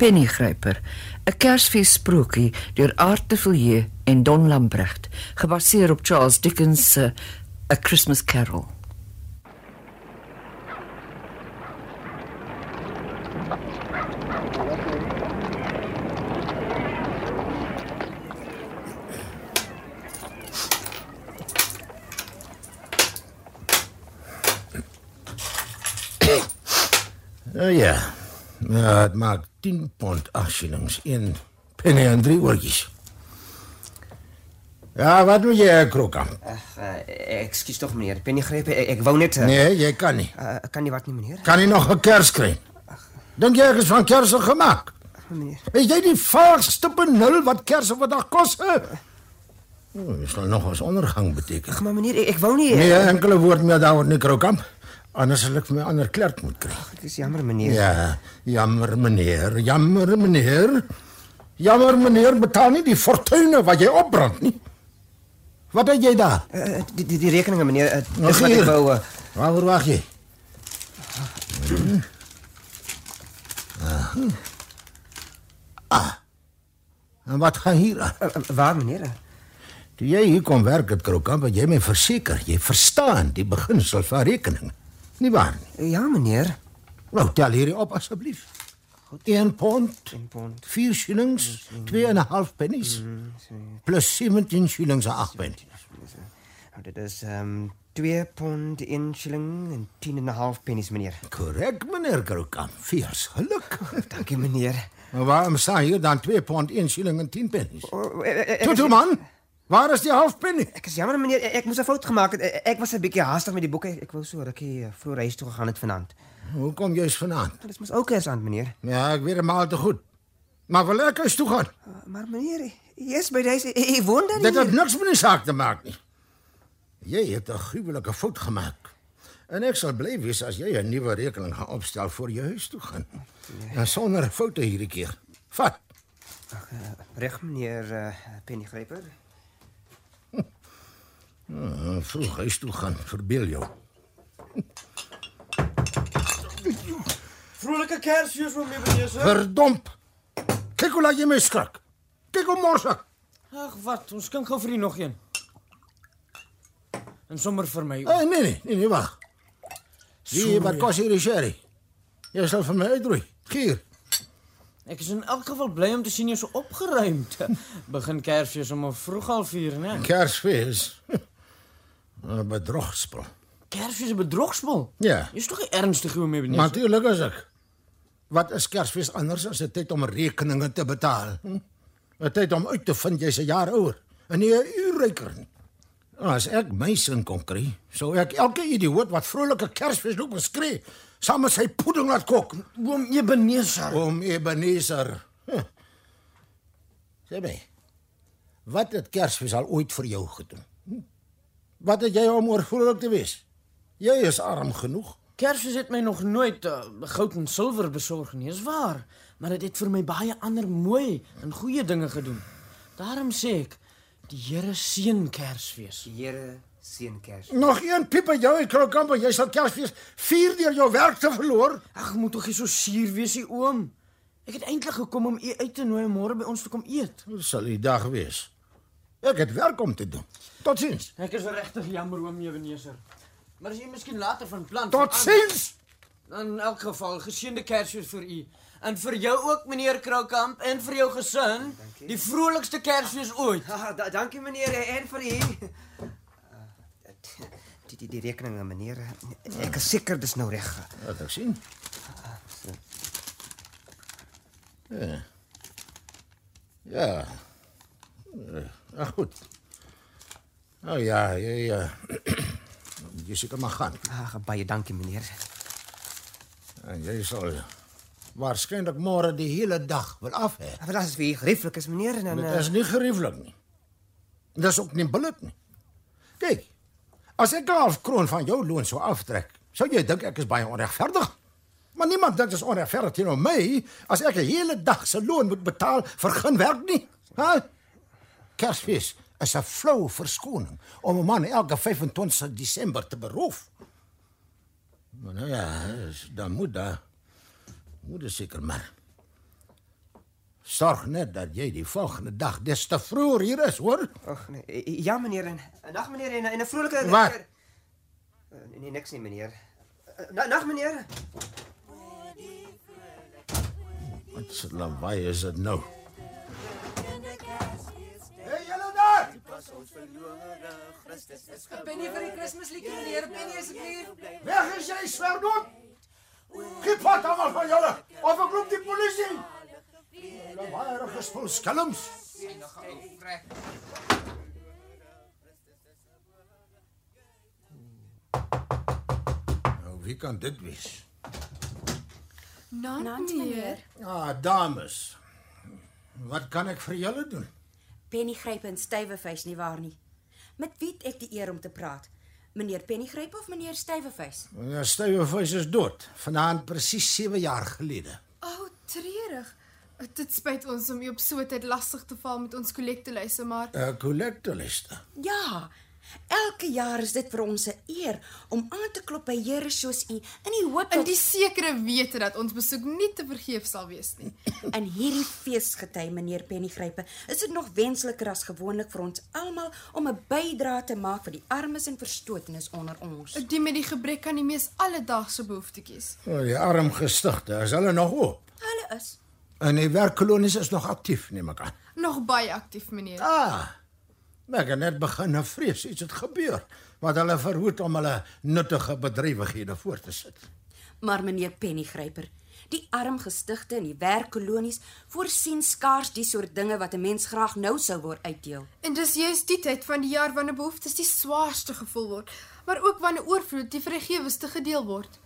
drama, Pennygryper, 'n Kersfees sprokie deur Art de Villiers en Don Lambrecht, gebaseer op Charles Dickens se A Christmas Carol. Uh, ja. Ja, dit maak 10 pond 8 shillings in penny en drie oortjies. Ja, wat moet jy, Krokamp? Uh, ekskuus tog meneer, Pennygryp, ek, ek wou net uh, Nee, jy kan nie. uh, kan nie wat nie meneer. Kan nie nog 'n kers kry. Dink jy ek is van kersse gemaak? Meneer. Weet jy die vaagste benul wat kersse vandag kos? Oh, dit sal nog ons ondergang beteken. Ag maar meneer, ek, ek wou nie Nee, enkele woord meer daaroor nie, Krokamp. Anders sal ek vir my ander klerk moet kry. Ek is jammer meneer. Ja, jammer meneer, jammer meneer. Jammer meneer, betaal nie die fortuine wat jy opbrand nie. Wat het jy daar? Uh, die, die die rekeninge meneer, uh, Nog dis wat hier. ek wou uh, Waar wag jy? Ah. En wat gaan hier aan? uh, uh, waar meneer? Uh, Toe jy hier kom werk het Krokamp, het jy my verseker, jy verstaan die beginsel van rekening. Nie waar ja meneer. Nou tel hierdie op asseblief. 1 pond, 1 pond. 4 shillings, 2 en 'n half pennies. Plus 17 shillings en 8 pennies. Nou, dit is ehm um, 2 pond 1 shilling en 10 en 'n half pennies meneer. Korrek, meneer Krokamp. Viers geluk. Dankie meneer. Maar waarom staan hier dan 2 pond 1 shilling en 10 pennies? Oh, ek, ek, Toe toe man. Waar is die half penny? ek is jammer meneer, ek, ek moes 'n fout gemaak het. Ek, ek was 'n bietjie haastig met die boeke. Ek, wou so rukkie uh, vroeg huis toe gegaan het vanaand. Hoe kom jy eens vanaand? Dit mos ook kersand meneer. Ja, ek weet maar al te goed. Maar wil ek huis toe gaan? Uh, maar meneer, jy is by deze, jy, jy woon daar Dit het niks met die saak te maak nie. Jy het 'n gruwelike fout gemaak. En ek sal bly wees as jy 'n nuwe rekening gaan opstel voor jy huis toe gaan. En sonder foute hierdie keer. Vat. Reg meneer uh, Pennygryper. Uh, vroeg huis toe gaan, verbeel jou. Vrolike Kersfees vir my meneer. Verdomp. Kyk hoe laat jy my skrik. Kyk hoe mors ek. Ag wat, ons kan gou vir u nog een. En sommer vir my. Hey, nee nee, nee, nee wag. Wie Sorry. wat kos hierdie sherry? Jy sal vir my uitroei. Gier. Ek is in elk geval bly om te sien jy so opgeruimd. Begin Kersfees om vroeg al 4, né? Kersfees. 'n Bedrogspel. Kersfees 'n bedrogspel. Ja. Jy's tog nie ernstig oor my meneer. Natuurlik is ek. Wat is Kersfees anders as 'n tyd om rekeninge te betaal? Hm? 'n Tyd om uit te vind jy's 'n jaar ouer en nie 'n uur ryker nie. As ek my sin kon kry, sou ek elke idioot wat vrolike Kersfees loop beskree, saam met sy pudding laat kook. oom Ebenezer. Oom Ebenezer. Huh. Sê my. Wat het Kersfees al ooit vir jou gedoen? Wat het jy om oor vrolik te wees? Jy is arm genoeg. Kersfees het my nog nooit uh, goud en silwer besorg nie, is waar, maar dit het vir my baie ander mooi en goeie dinge gedoen. Daarom sê ek, die Here seën Kersfees. Die Here seën Kers. Nog een piep by jou uit Krokamp jy sal Kersfees vier deur jou werk te verloor. Ag, moet tog nie so suur wees, nie, oom. Ek het eintlik gekom om u uit te nooi om môre by ons te kom eet. Dit sal die dag wees. Ek het werk om te doen. Totsiens. Ek is regtig jammer oom Ebenezer. Maar as jy miskien later van plan Totsiens. In elk geval geseënde Kersfees vir u. En vir jou ook meneer Kroukamp en vir jou gesin. Die vrolikste Kersfees ooit. Ah, da, dankie meneer en vir u. Uh, die die die rekeninge meneer. Ek is seker dis nou reg. Wat ek sien. Ja. Ja. Ag goed. Nou ja, jy ja. Jy seker maar gaan. Ag baie dankie meneer. En jy sal waarskynlik môre die hele dag wil af hê. Maar as dit vir u gerieflik is, meneer, en dan Dit uh, is nie gerieflik nie. Dis ook nie billik nie. Kyk. As ek 'n half kroon van jou loon sou aftrek, sou jy dink ek is baie onregverdig. Maar niemand dink dit is onregverdig teenoor my as ek 'n hele dag se loon moet betaal vir geen werk nie. Ha? Kersfees is 'n flou verskoning om 'n man elke 25 Desember te beroof. Maar nou ja, dan moet daar moet dit seker maar. Sorg net dat jy die volgende dag des te vroeg hier is, hoor? Ag nee, ja meneer en dag meneer en 'n vrolike Wat? Nee, niks nie meneer. Eh, na- Nag meneer. Wat se lawaai is dit nou? Daar! Penny vir die Kersliedjie, meneer Penny asseblief. Weg is jy swerdood? Geef wat almal van julle of ek roep die polisie. Lawaai gespul skelms. Nou wie kan dit wees? Nant, meneer. meneer. Ah, dames. Wat kan ek vir julle doen? Pennygryp en stywevuis nie waar nie. Met wie het ek die eer om te praat? Meneer Pennygryp of meneer Stywevuis? Ja, Stywevuis is dood. Vanaand presies 7 jaar gelede. O, oh, treurig. Dit spyt ons om u op so 'n tyd lastig te val met ons kollektelyse, maar 'n Kollektorliste. Ja. Elke jaar is dit vir ons 'n eer om aan te klop by Here soos u in die hoop in dat die sekere wete dat ons besoek nie te vergeef sal wees nie. in hierdie feesgety meneer Pennygrype is dit nog wensliker as gewoonlik vir ons almal om 'n bydrae te maak vir die armes en verstotenes onder ons. Die met die gebrek aan die mees alledaagse behoeftetjies. Oh, die arm gestigte, is hulle nog oop? Hulle is En die werkkolonies is nog aktief, neem ek aan. Nog baie aktief, meneer. Ah. Maar ek het net begin nou vrees iets het gebeur wat hulle verhoed om hulle nuttige bedrywighede voort te sit. Maar meneer Pennygryper, die arm gestigte en die werkkolonies voorsien skaars die soort dinge wat 'n mens graag nou sou wou uitdeel. En dis juist die tyd van die jaar wanneer behoeftes die swaarste gevoel word, maar ook wanneer oorvloed die vergewigste gedeel word.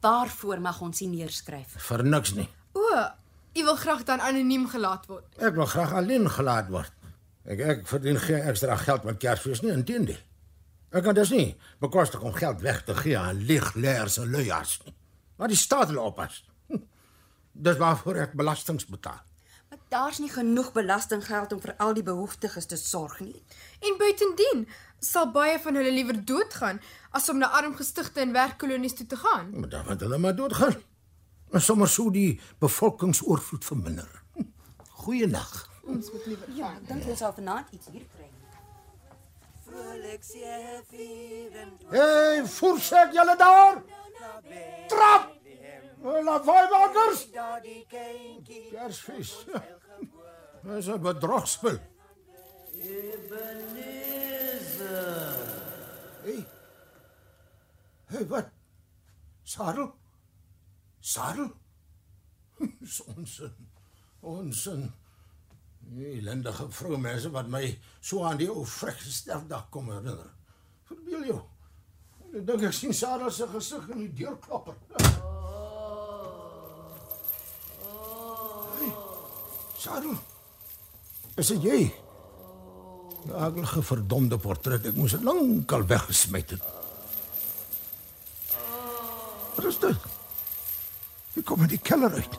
Waarvoor mag ons nie neerskryf? Vir niks nie. O, u wil graag dan anoniem gelaat word. Ek wil graag alleen gelaat word. Ek ek verdien geen ekstra geld met Kersfees nie, inteendeel. Ek kan dus nie bekostig om geld weg te gee aan leegleers en luiaards nie. Maar die staat hulle oppas. Hm. Dis waarvoor ek belastings betaal. Maar daar's nie genoeg belastinggeld om vir al die behoeftiges te sorg nie. En buitendien sal baie van hulle liewer doodgaan as om na arm gestigte en werkkolonies toe te gaan. Maar dan moet hulle maar doodgaan. En sommer sou die bevolkingsoorvloed verminder. Hm. Ons moet liewer Ja, ek dink ons sal vanaand iets hier kry. Hey, voorset julle daar. Trap. Lawaaimakers. Kersfees. Dis 'n bedrogspel. Hey. Hey, wat? Sarel? Sarel? Dis onsin. Onsin. Die ellendige vroumense wat my so aan die ou vrek sterfdag kom herinner. Verbeel jou. Ek dink ek sien Sarah se gesig in die deurklapper. Sarah. Is dit jy? Die aardige verdomde portret. Ek moes dit lankal weggesmet het. Wat is dit? Ek kom uit die keller uit.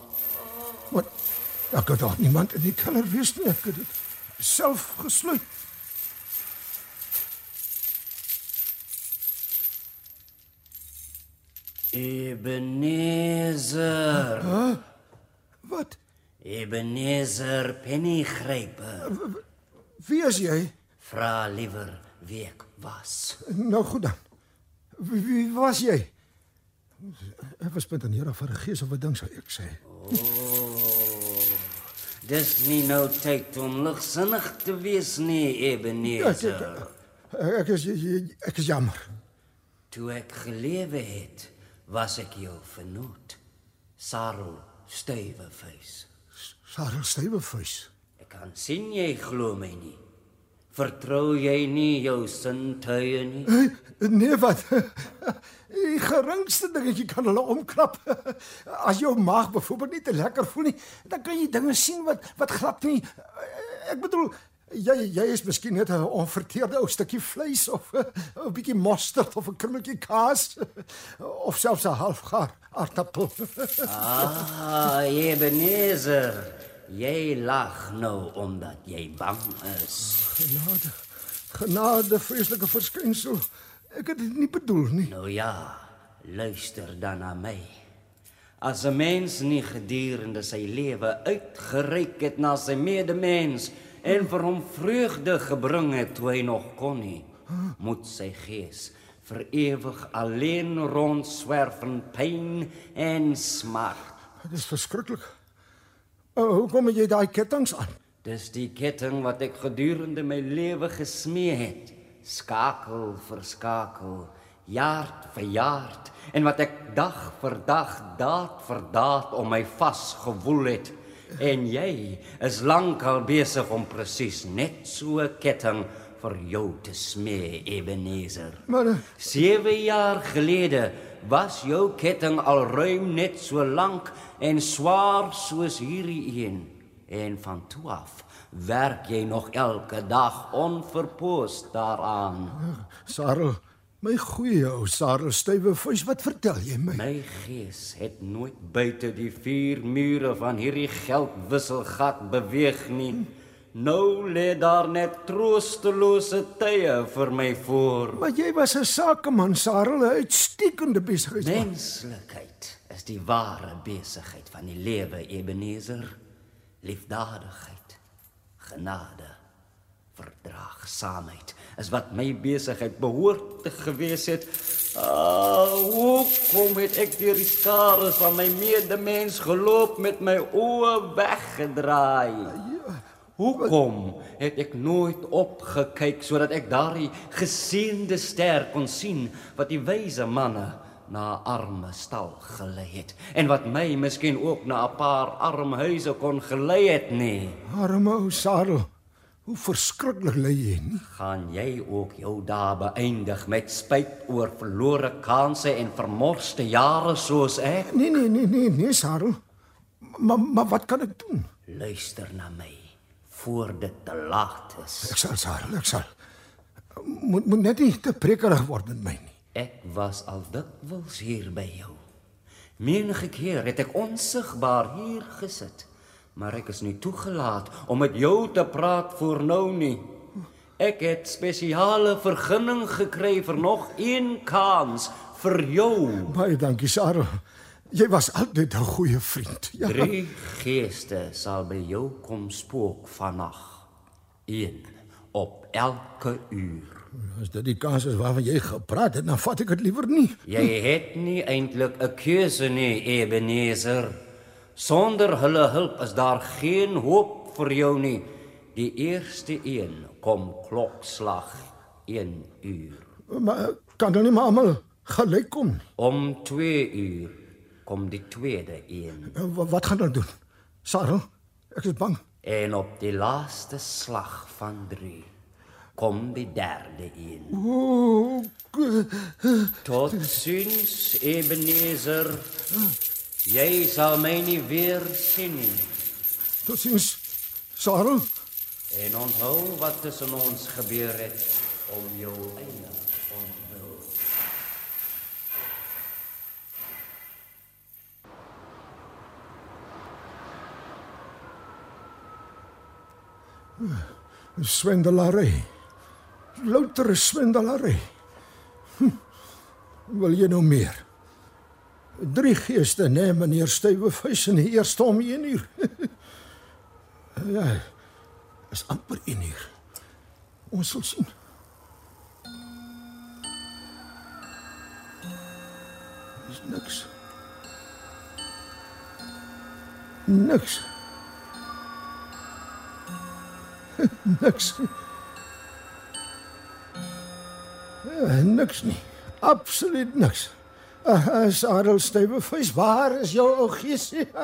Wat? Daar kan toch niemand in die keller wees nie. Ek het dit self gesluit. Ebenezer. Wat? Ebenezer Pennygryper. Wie is jy? Vra liewer wie ek was. Nou goed dan. Wie, wie was jy? Ek was met 'n here vir 'n gees of 'n ding sou ek sê. Dis nie nou tyd om ligsinnig te wees nie, Ebenezer. Ek is ek is jammer. Toe ek gelewe het, was ek jou vernoot. Sarel Stywevuis. Sarah Stywevuis. Ek kan sien jy glo my nie. Vertrou jy nie jou sintuie nie? Nee, wat? Die geringste dingetjie kan hulle omkrap. As jou maag byvoorbeeld nie te lekker voel nie, dan kan jy dinge sien wat wat glad nie. Ek bedoel, jy jy is miskien net 'n onverteerde ou stukkie vleis of 'n bietjie mosterd of 'n krummeltjie kaas of selfs 'n halfgaar aardappel. Ah, Ebenezer. Jy lag nou omdat jy bang is. Genade. Genade, vreeslike verskynsel. Ek het dit nie bedoel nie. Nou ja, luister dan na my. As 'n mens nie gedurende sy lewe uitgereik het na sy medemens en vir hom vreugde gebring het toe hy nog kon nie, moet sy gees vir ewig alleen rondswerf in pyn en smart. Dit is verskriklik. Oh, hoekom het jy daai kettinge aan? Dis die ketting wat ek gedurende my lewe gesmee het, skakel vir skakel, jaar vir jaar, en wat ek dag vir dag, daad vir daad om my vasgewoel het. En jy is lankal besig om presies net so 'n ketting vir jou te smee, Ebenezer. Maar eh, 7 jaar gelede was jou ketting al ruim net so lank en swaar soos hierdie een. En van toe af werk jy nog elke dag onverpoos daaraan. Sarel, my goeie ou Sarel stywe vis, wat vertel jy my? My gees het nooit buite die vier mure van hierdie geldwisselgat beweeg nie. Nou lê daar net troostelose tye vir my voor. Maar jy was 'n sakeman, Sarel, 'n uitstekende besigheidsman. Menslikheid is die ware besigheid van die lewe, Ebenezer. Liefdadigheid, genade, verdraagsaamheid is wat my besigheid behoort te gewees het. Ah, hoe kom het ek deur die skare van my medemens geloop met my oë weggedraai? Hoekom het ek nooit opgekyk sodat ek daardie geseënde ster kon sien wat die wyse manne na 'n arme stal gelei het en wat my miskien ook na 'n paar arme huise kon gelei het nie? Arme ou Sarel, hoe verskriklik lê jy nie? Gaan jy ook jou dae beëindig met spyt oor verlore kansse en vermorste jare soos ek? Nee, nee, nee, nee, nee, Sarel. Maar maar wat kan ek doen? Luister na my voor dit te laat is. Ek sal Sarel, ek sal. Moet moet net nie te prekerig word met my nie. Ek was al dikwels hier by jou. Menige keer het ek onsigbaar hier gesit, maar ek is nie toegelaat om met jou te praat voor nou nie. Ek het spesiale vergunning gekry vir nog een kans vir jou. Baie dankie, Sarel. Jy was altyd 'n goeie vriend. Ja. Drie geeste sal by jou kom spook vannag. Een op elke uur. As dit die kans is waarvan jy gepraat het, dan vat ek dit liewer nie. Jy het nie eintlik 'n keuse nie, Ebenezer. Sonder hulle hulp is daar geen hoop vir jou nie. Die eerste een kom klokslag 1 uur. Maar kan dan nie maar almal gelyk kom nie. Om 2 uur kom die tweede een. Wa- Wat gaan dan doen? Sarel, ek is bang. En op die laaste slag van 3 kom die derde een. O, Tot ziens, Ebenezer. Jy sal my nie weer sien nie. totsiens. Sarel, En onthou wat tussen ons gebeur het om jou eie swendelary. Louter swendelary. Hm. Wil jy nou meer? Drie geeste, nee, meneer Stywevis in die eerste om 1 uur. ja, is amper 1 uur. Ons sal sien. Is niks. Niks. niks. Ja, niks nie. Absoluut niks. Uh, Sarel Stywevis, waar is jou ou geesie?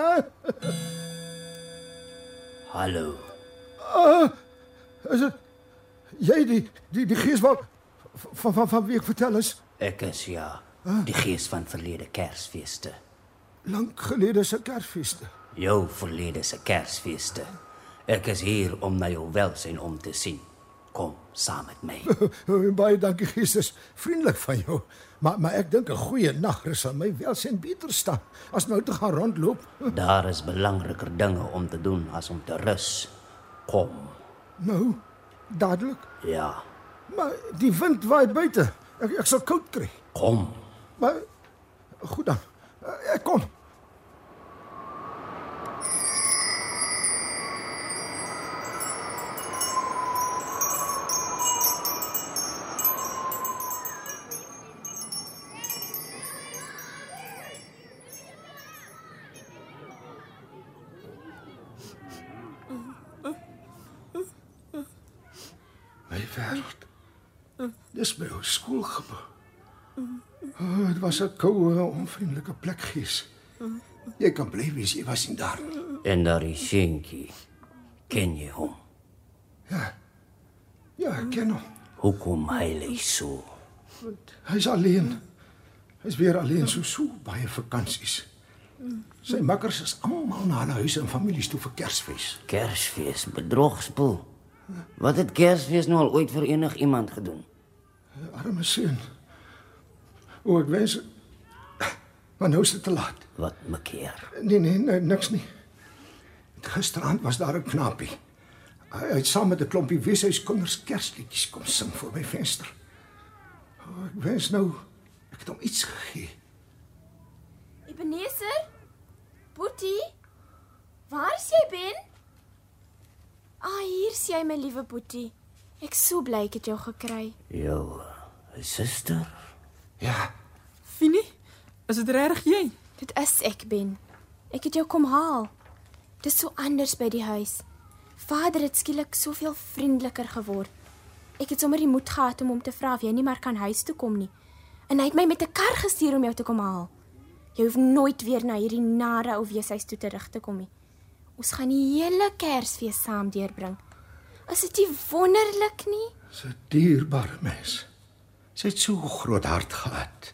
Hallo. is dit Jy die die die gees wat van van van wie ek vertel is Ek is ja, die gees van verlede Kersfeeste. lank gelede se Kersfeeste. Jou verlede se Kersfeeste. Ek is hier om na jou welsyn om te sien. Kom saam met my. Baie dankie dis vriendelik van jou. Maar maar ek dink 'n goeie nagrus sal my welsyn beter staan as nou te gaan rondloop. Daar is belangriker dinge om te doen as om te rus. Kom. Nou, dadelik. Ja, Maar die wind waai buite. Ek ek sal koud kry. kom. Maar goed dan. Ek kom. Was 'n koue, onvriendelike plek gees. Jy kan bly wees jy was nie daar nie. En daar is Shinky. Ken jy hom? Ja, ek ken hom. Hoekom hy lê so? Hy's alleen. Hy's weer alleen so so baie vakansies. Sy makkers is almal na hulle huise en families toe vir Kersfees. Kersfees, bedrogspoel. Wat het Kersfees nou al ooit vir enig iemand gedoen? Arme seun. O, ek wens maar nou is dit te laat. Wat mekeer? Nee, nee, nee niks nie. Gisteraand was daar 'n knapie. Hy het saam met 'n klompie weeshuiskinders Kersliedjies kom sing voor my venster. O, ek wens nou ek het hom iets gegee. Ebenezer? Boetie? Waar is jy, Ben? Ah, hier is jy, my liewe Boetie. Ek so bly ek het jou gekry. Jou suster? Ja, Fini, is dit regtig jy? Dit is ek, Ben. Ek het jou kom haal. Dis so anders by die huis. Vader het skielik soveel vriendeliker geword. Ek het sommer die moed gehad om hom te vra of jy nie maar kan huis toe kom nie. En hy het my met 'n kar gestuur om jou te kom haal. Jy hoef nooit weer na hierdie nare ou weeshuis toe terug te kom nie. Ons gaan die hele Kersfees saam deurbring. Is dit nie wonderlik nie? Sy 'n dierbare mens. Sy het so groot hart gehad.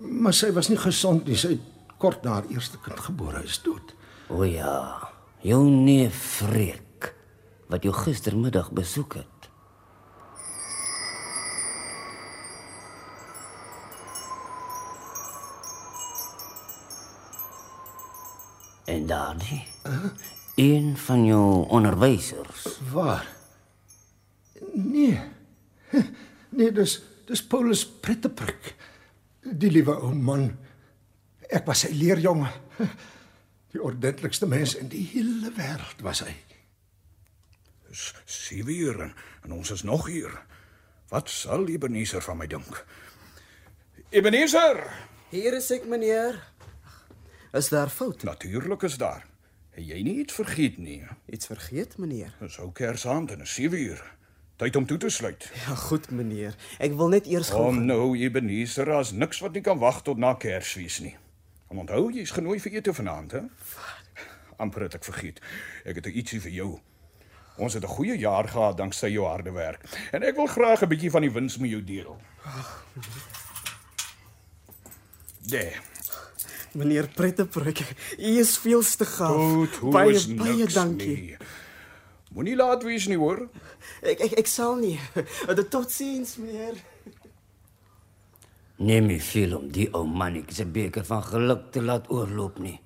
Maar sy was nie gesond nie. Sy het kort na haar eerste kind gebore is dood. O ja, jou neef Freek wat jou gistermiddag besoek het. En daardie? Een van jou onderwysers. Waar? Nee. Nee, dis dis Paulus Pretteprick. Die liewe ou man. Ek was sy leerjonge. Die ordentlikste mens in die hele wêreld was hy. Dis 7 uur en, en ons is nog hier. Wat sal Ebenezer van my dink? Ebenezer, Hier is ek, meneer. Is daar fout? natuurlik is daar. Het jy nie iets vergeet nie? Iets vergeet, meneer? Dis ou Kersaand en is 7 uur. Tyd om toe te sluit. Ja, goed, meneer. Ek wil net eers gou Kom nou, Ebenezer, as niks wat nie kan wag tot na Kersfees nie. En onthou, jy's genooi vir ete vanaand, hè? amper het ek vergeet. Ek het 'n ietsie vir jou. Ons het 'n goeie jaar gehad danksy jou harde werk. En ek wil graag 'n bietjie van die wins met jou deel. Daar. Meneer Pretteprick, u is veel te gaaf. Goed, baie is baie dankie. nie. Moenie laat wees nie, hoor. Ek ek ek sal nie. Dit totsiens, meneer. Neem nie veel om die ou mannetjie se beker van geluk te laat oorloop nie.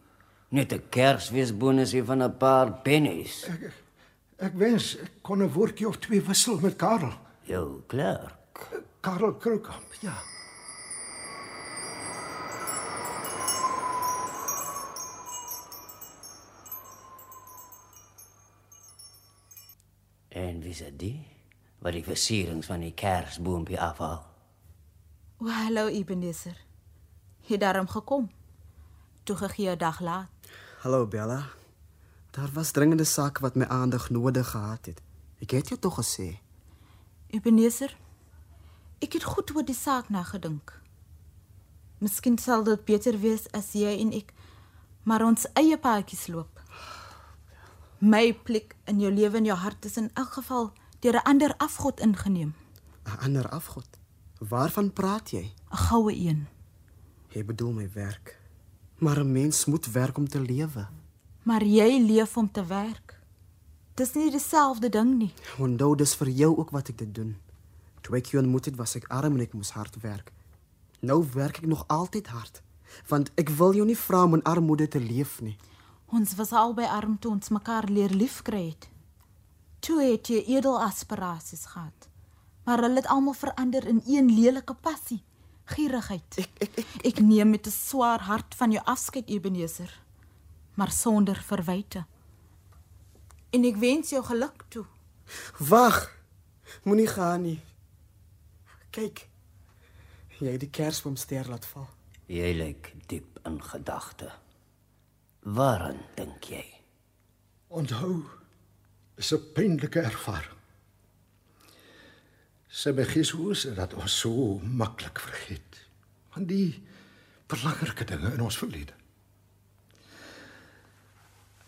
Net 'n Kersfeesbonusie van 'n paar pennies. Ek wens ek kon 'n woordjie of twee wissel met Karel. Jou klerk. Karel Kroukamp, ja. En wie is dit? Wat die versierings van die Kersboompie afhaal. O, hallo Ebenezer. Het daarom gekom. Toe gegee 'n dag laat. Hallo Bella. Daar was dringende sake wat my aandag nodig gehad het. Ek het jou tog gesê. Ebenezer, ek het goed oor die saak nagedink. Miskien sal dit beter wees as jy en ek maar ons eie paadjies loop. My plek in jou lewe en jou hart is in elk geval deur 'n ander afgod ingeneem. 'n Ander afgod. Waarvan praat jy? 'n Goue een. Jy bedoel my werk. Maar 'n mens moet werk om te lewe. Maar jy leef om te werk. Dis nie dieselfde ding nie. Onthou dis vir jou ook wat ek dit doen. Toe ek jou ontmoet het, was ek arm en ek moes hard werk. Nou werk ek nog altyd hard, want ek wil jou nie vra om in armoede te leef nie. Ons was albei arm toe ons mekaar leer liefkry het. Toe het jy edel aspirasies gehad. Maar hulle het almal verander in een lelike passie, gierigheid. Ek ek ek Ek neem met 'n swaar hart van jou afskeid, Ebenezer, maar sonder verwyte. En ek wens jou geluk toe. wag. Moenie gaan nie. Kyk. Jy het die kersboomster laat val. Jy lyk diep in gedagte. Waaraan dink jy? Onthou, is 'n pynlike ervaring. Sy begies hoe se dat ons so maklik vergeet. Van die belangrike dinge in ons verlede.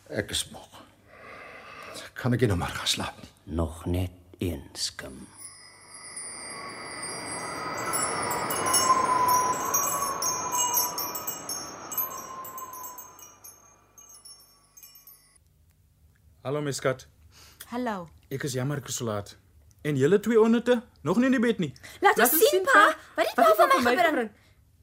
Ek is moeg. Kan ek nie nou maar gaan slaap nie? Nog net een skim. Hallo my skat. Hallo. Ek is jammer ek is so laat. En julle twee onnote nog nie in die bed nie. Laat ons sien, pa. Wat het pa van my gebring?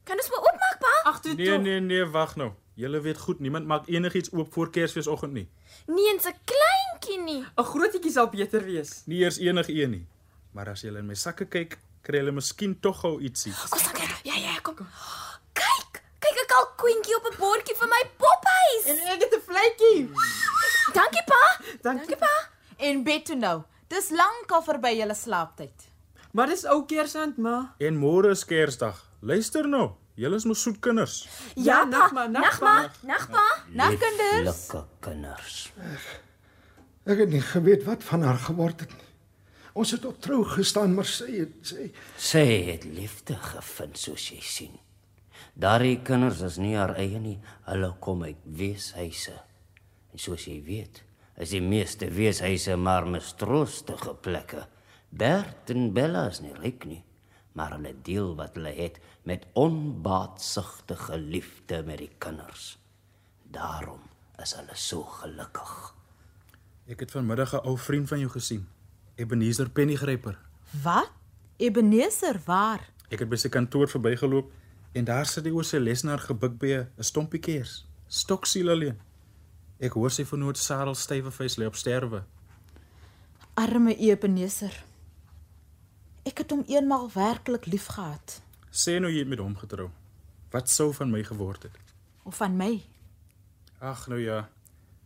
Kan ons maar oopmaak, pa? Ag, toe Nee nee nee, wag nou. Julle weet goed, niemand maak enigiets oop voor Kersfeesoggend nie. Nie eens 'n kleintjie nie. 'n Grootjie sal beter wees. Nie eers enige een nie. Maar as julle in my sakke kyk, kry julle miskien tog gou ietsie. Kom staan kyk. Ja ja, kom. Kyk, kyk 'n kalkoentjie op 'n bordjie vir my pophuis. En ek het 'n vletjie. Dankie, pa. Dankie. Dankie, pa. En bed toe nou. Dis lankal verby julle slaaptyd. Maar dis ou Kersand, ma. En môre is Kersdag. Luister nou. Julle is mos soet kinders. Ja, pa. nagma, nagma. Nagma, nagma. Nag kinders. Lekker kinders. Ek het nie geweet wat van haar geword het nie. Ons het op trou gestaan, maar sy het sy Sy het liefde gevind soos jy sien. Daardie kinders is nie haar eie nie. Hulle kom uit weeshuise. En soos jy weet, is die meeste weeshuise maar mistroostige plekke. Bert en Bella is nie ryk nie, maar hulle deel wat hulle het met onbaatsugtige liefde met die kinders. Daarom is hulle so gelukkig. Ek het vanmiddag 'n ou vriend van jou gesien. Ebenezer Pennygryper. Wat? Ebenezer, waar? Ek het by sy kantoor verbygeloop en daar sit hy oor sy lesenaar gebuk by 'n stompie kers. Stoksiel alleen. Ek hoor sy vernoot Sarel Stywevuis lê op sterwe. Arme Ebenezer. Ek het hom eenmaal werklik liefgehad. Sê nou jy het met hom getrou. Wat sou van my geword het? Of van my. Ag nou ja.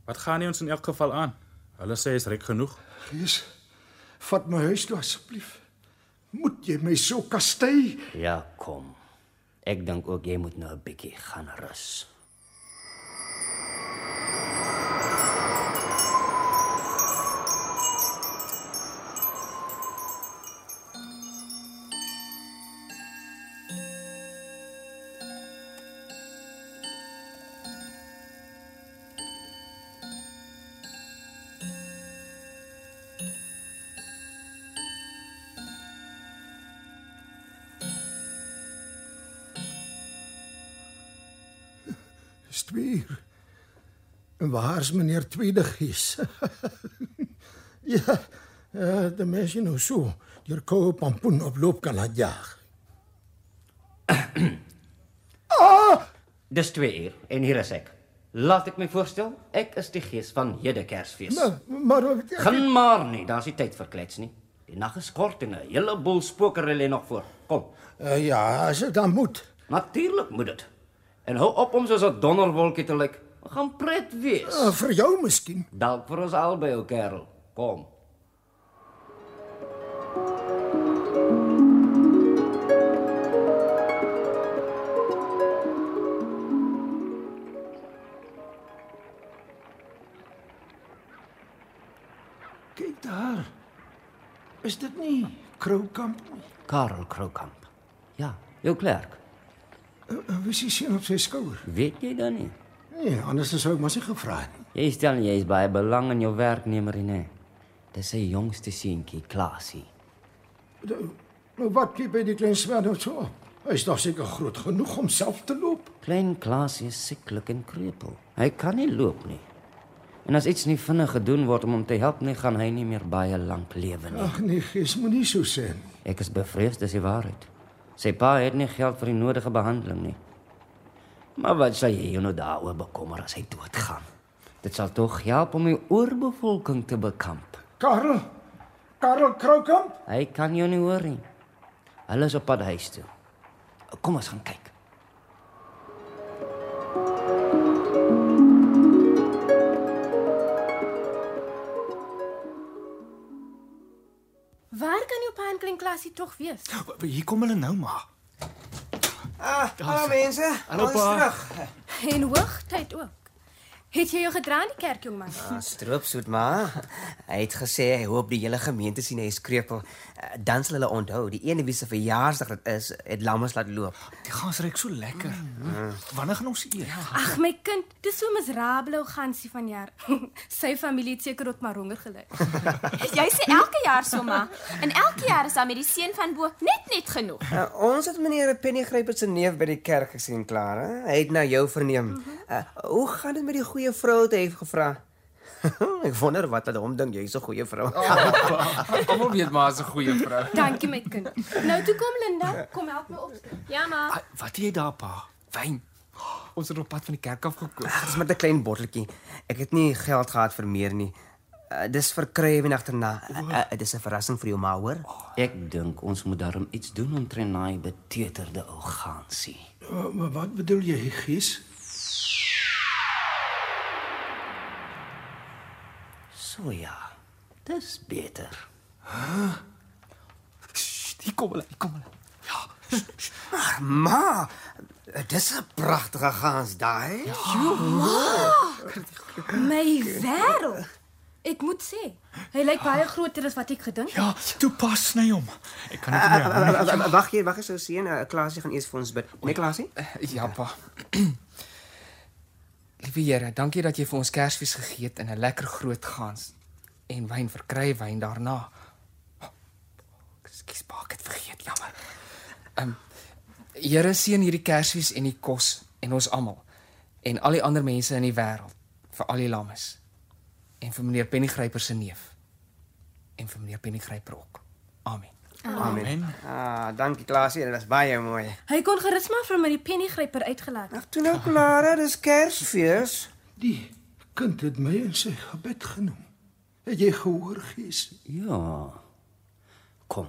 Wat gaan nie ons in elk geval aan? Hulle sê is ryk genoeg. gees. Vat my huis toe asseblief. Moet jy my so kastei? Ja, kom. Ek dink ook jy moet nou 'n bietjie gaan rus. En waar is meneer Tweede Gees? ja, ja, de mens jy nou so deur koue pampoen op loop kan laat jaag. Dis 2 uur en hier is ek. Laat ek my voorstel, ek is die gees van hede Kersfees. Maar maar wat beteken- Gaan maar nie, daar's nie tyd vir klets nie. Die nag is kort en 'n hele boel spokery lê nog voor. Kom. Uh, ja, as ek dan moet. Natuurlik moet dit. En hou op om soos 'n donderwolkie te lyk. Ons gaan pret wees. Uh, vir jou miskien. Dalk vir ons albei, ou kerel. Kom. Kyk daar. Is dit nie Kroukamp nie? Karel Kroukamp. Ja, jou klerk. Uh, uh, wie is sien op sy skouer? Weet jy dan nie? Nee, anders sou ek mos nie gevra het nie. Jy stel nie jy is baie belang in jou werknemer nie. Dis sy jongste seentjie, Klasie. Nou wat kyk by die klein swerf nou so? Hy is nog seker groot genoeg om self te loop. Klein Klasie is sieklik en krepeel. Hy kan nie loop nie. En as iets nie vinnig gedoen word om hom te help nie, gaan hy nie meer baie lank lewe nie. Ag nee, gees moenie so sê. Ek is bevrees dis die waarheid. Sy pa het nie geld vir die nodige behandeling nie. Maar wat sal jy nou daaroor bekommer as hy doodgaan? Dit sal tog help om die oorbevolking te bekamp. Karel. Karel Kroukamp? Hy kan jou nie hoor nie. Hulle is op pad huis toe. Kom ons gaan kyk. Waar kan jou pa en klein klasie tog wees? Hier kom hulle nou maar. Ah, hallo mense. Hallo, Ons pa. terug. En hoogtyd ook. Het jy jou gedra in die kerk, jongman? Ah, stroopsoet maar. Hy het gesê hy hoop die hele gemeente sien hy is krepeel. Eh, Dan sal hulle onthou, die ene wie se verjaarsdag dit is, het lammes laat loop. Die gans reuk so lekker. Mm. Wanneer gaan ons eet? Ag my kind, dis so miserabele ou gansie van jaar. Sy familie het seker ook maar honger gely. Jy sê elke jaar so maar. En elke jaar is daar met die seun van bo net net genoeg. Uh, ons het meneer Penny Gryper se neef by die kerk gesien klaar, hè? Hy het na jou verneem. Uh, hoe gaan dit met die goeie vrou het hy gevra? Ek wonder wat hulle hom dink jy's 'n goeie vrou. Almal weet maar as 'n goeie vrou. Dankie my kind. Nou toe kom Linda, kom help my op. Ja maar. Ah, Wat het jy daar pa? Wyn. Ons het op pad van die kerk af gekoop. Dis met 'n klein botteltjie. Ek het nie geld gehad vir meer nie. Uh, dis vir krywe agterna. Uh, uh, dis 'n verrassing vir jou ma, hoor. Ek dink ons moet daarom iets doen om Trenaai beteterde ou gansie. Maar wat bedoel jy, gees? So ja. Dis beter. Hier kom hulle, hier kom hulle. Maar ma, dis 'n pragtige gans daai. My wêreld. Ek moet sê, hy lyk baie groter as wat ek gedink het. Ja, toe pas sny hom. Ek kan dit nie nie. uh, uh, Wag hier, wag eens, ou seun. Uh, Klaasie gaan eers vir ons bid. Nee, Klaasie? Ja, pa. Liewe Here, dankie dat jy vir ons Kersfees gegee het en 'n lekker groot gans en wyn verkry wyn daarna. Ekskuus, pa, ek het vergeet, jammer. Ehm um, Here seën hierdie Kersfees en die kos en ons almal en al die ander mense in die wêreld vir al die lammes en vir meneer Pennygryper se neef en vir meneer Pennygryper ook. Amen. Amen. Ah, dankie Klaasie, dit was baie mooi. Hy kon gerus maar vir my die pennygryper uitgelaat. Ag, toe nou Clara, dis Kersfees. Die kind het my in sy gebed genoem. Het jy gehoor, gees? Ja. Kom,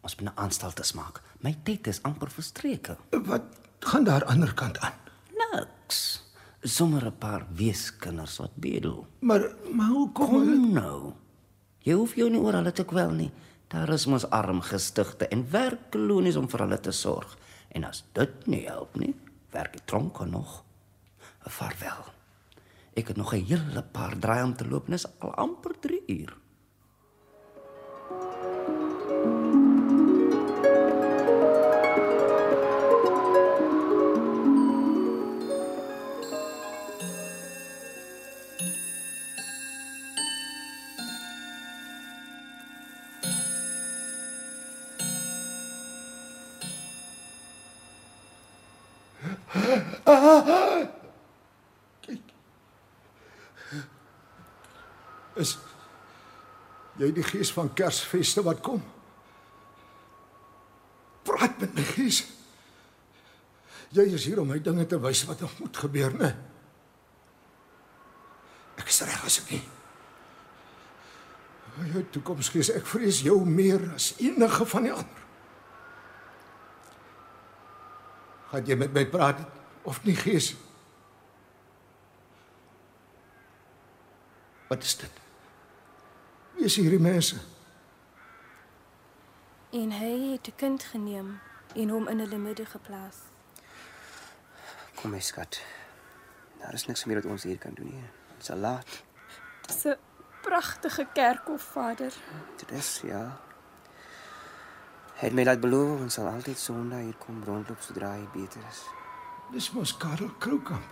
ons moet 'n aanstaltes maak. My tyd is amper verstreke. Wat gaan daar ander kant aan? Niks. Sommer 'n paar weeskinders wat bedel. Maar maar hoekom Kom hulle nou. Jy hoef jou nie oor hulle te kwel nie. Daar is mos arm gestigte en werkloonies om vir hulle te sorg. En as dit nie help nie, werk die tronke nog. Vaarwel. Ek het nog 'n hele paar draai om te loop en is al amper 3 uur. Jy die gees van Kersfeeste wat kom? Praat met my gees. Jy is hier om my dinge te wys wat nog moet gebeur, né? Ek is reg as ek nie. Jou toekomsgees, ek vrees jou meer as enige van die ander. Gaan jy met my praat of nie, gees? Wat is dit? Is hierdie mense? En hy het 'n kind geneem en hom in hulle midde geplaas. Kom my skat. Daar is niks meer wat ons hier kan doen nie. Dit is al laat. Dis 'n pragtige kerkhof, Vader. Dit is ja. Hy het my laat beloof ons sal altyd Sondag hier kom rondloop sodra hy beter is. Dis mos Karel Kroukamp.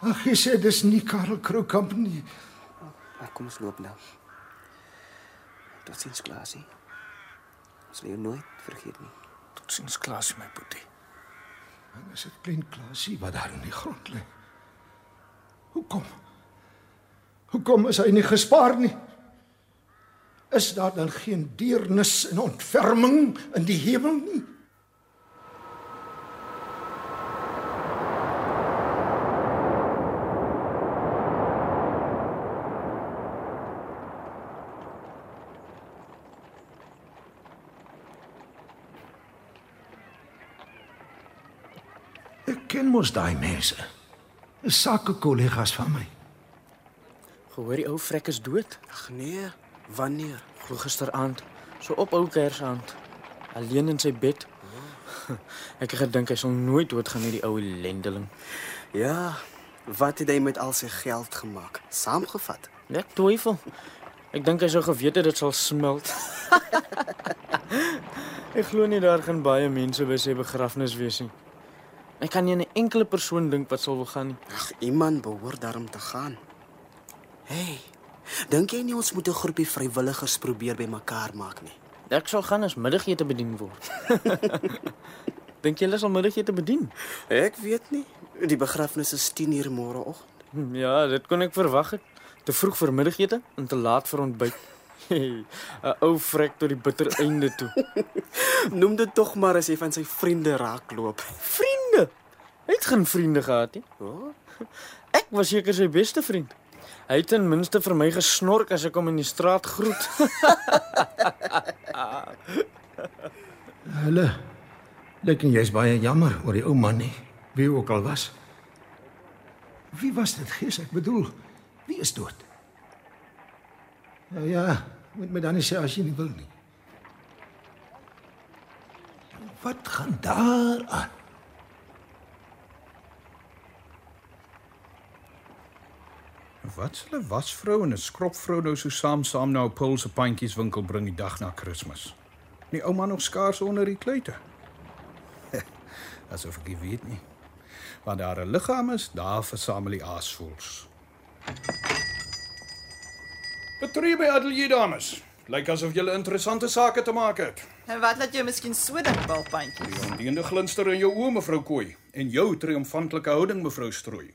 Ag, jy sê dis nie Karel Kroukamp nie. Maar kom ons loop nou. Totsiens, Klasie. Ons sal jou nooit vergeet nie. Totsiens, Klasie, my boetie. En is dit klein Klasie wat daar in die grond lê? Hoekom? Hoekom is hy nie gespaar nie? Is daar dan geen deernis en ontferming in die hemel nie? Ek ken mos daai mense. Dis sakekollegas van my. Gehoor die ou vrek is dood? Ag nee, wanneer? Glo gisteraand, so op ou Kersaand, alleen in sy bed. Ek het gedink hy sal nooit doodgaan met die ou lendeling. Ja, wat het hy met al sy geld gemaak? Saamgevat. Ek twyfel. Ek dink hy sou geweet het dit sal smelt. Ek glo nie daar gaan baie mense by sy begrafnis wees nie. Ek kan nie aan 'n enkele persoon dink wat sal wil gaan nie. Ag, iemand behoort daarom te gaan. Hey, dink jy nie ons moet 'n groepie vrywilligers probeer bymekaar maak nie? Ek sal gaan as middagete bedien word. dink jy hulle sal middagete bedien? Ek weet nie. Die begrafnis is 10:00 môreoggend. Ja, dit kon ek verwag het. Te vroeg vir middagete en te laat vir ontbyt. 'n Ou vrek tot die bitter einde toe. Noem dit tog maar as jy van sy vriende raakloop. Vriende. Hy het geen vriende gehad nie. Oh? Ek was seker sy beste vriend. Hy het ten minste vir my gesnork as ek hom in die straat groet. Hulle lyk en jy's baie jammer oor die ou man nie. Wie ook al was. Wie was dit gees? Ek bedoel, wie is dood? Ja, ja, moet my dan nie sê as jy nie wil nie. Wat gaan daar aan? Wat s'hulle wasvrou en 'n skropvrou nou so saam saam na 'n Paul se pandjies winkel bring die dag na Kersfees? Die ouma nog skaars onder die kluite. Asof ek weet nie. Waar daar 'n liggaam is, daar versamel die aasvoëls. Betree by ateljee dames. Lyk asof julle interessante sake te maak het. En wat laat jou miskien so dink, balpantjies? Die ondeende glinster in jou oë, mevrou Kooi, en jou triomfantelike houding, mevrou Strooi.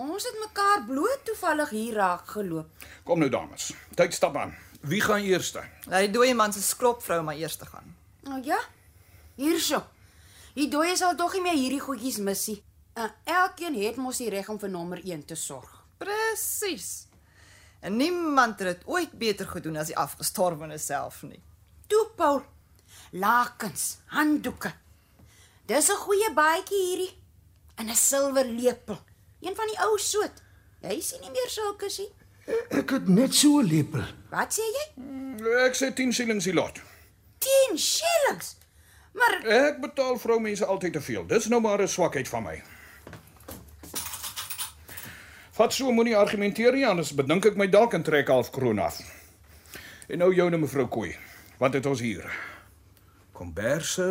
Ons het mekaar bloot toevallig hier raak geloop. Kom nou dames, tyd stap aan. Wie gaan eerste? Laat die dooie man se sklopvrou maar eers te gaan. Nou ja. Hierso. Die dooie sal tog nie meer hierdie goedjies mis nie. Uh, elkeen het mos die reg om vir nommer 1 te sorg. Presies. En niemand het dit ooit beter gedoen as die afgestorwene self nie. Toe Paul. Lakens, handdoeke. Dis 'n goeie baadjie hierdie. En 'n silwer lepel. Een van die ou soet. Jy sien nie meer sulke nie. Ek het net so 'n lepel. Wat sê jy? Ek sê 10 shillings die lot. 10 shillings. Maar Ek betaal vroumense altyd te veel. Dis nou maar 'n swakheid van my. Vat so moenie argumenteer nie anders bedink ek my dalk en trek half kroon af. En nou joune mevrou Kooi. Wat het ons hier? Komberse.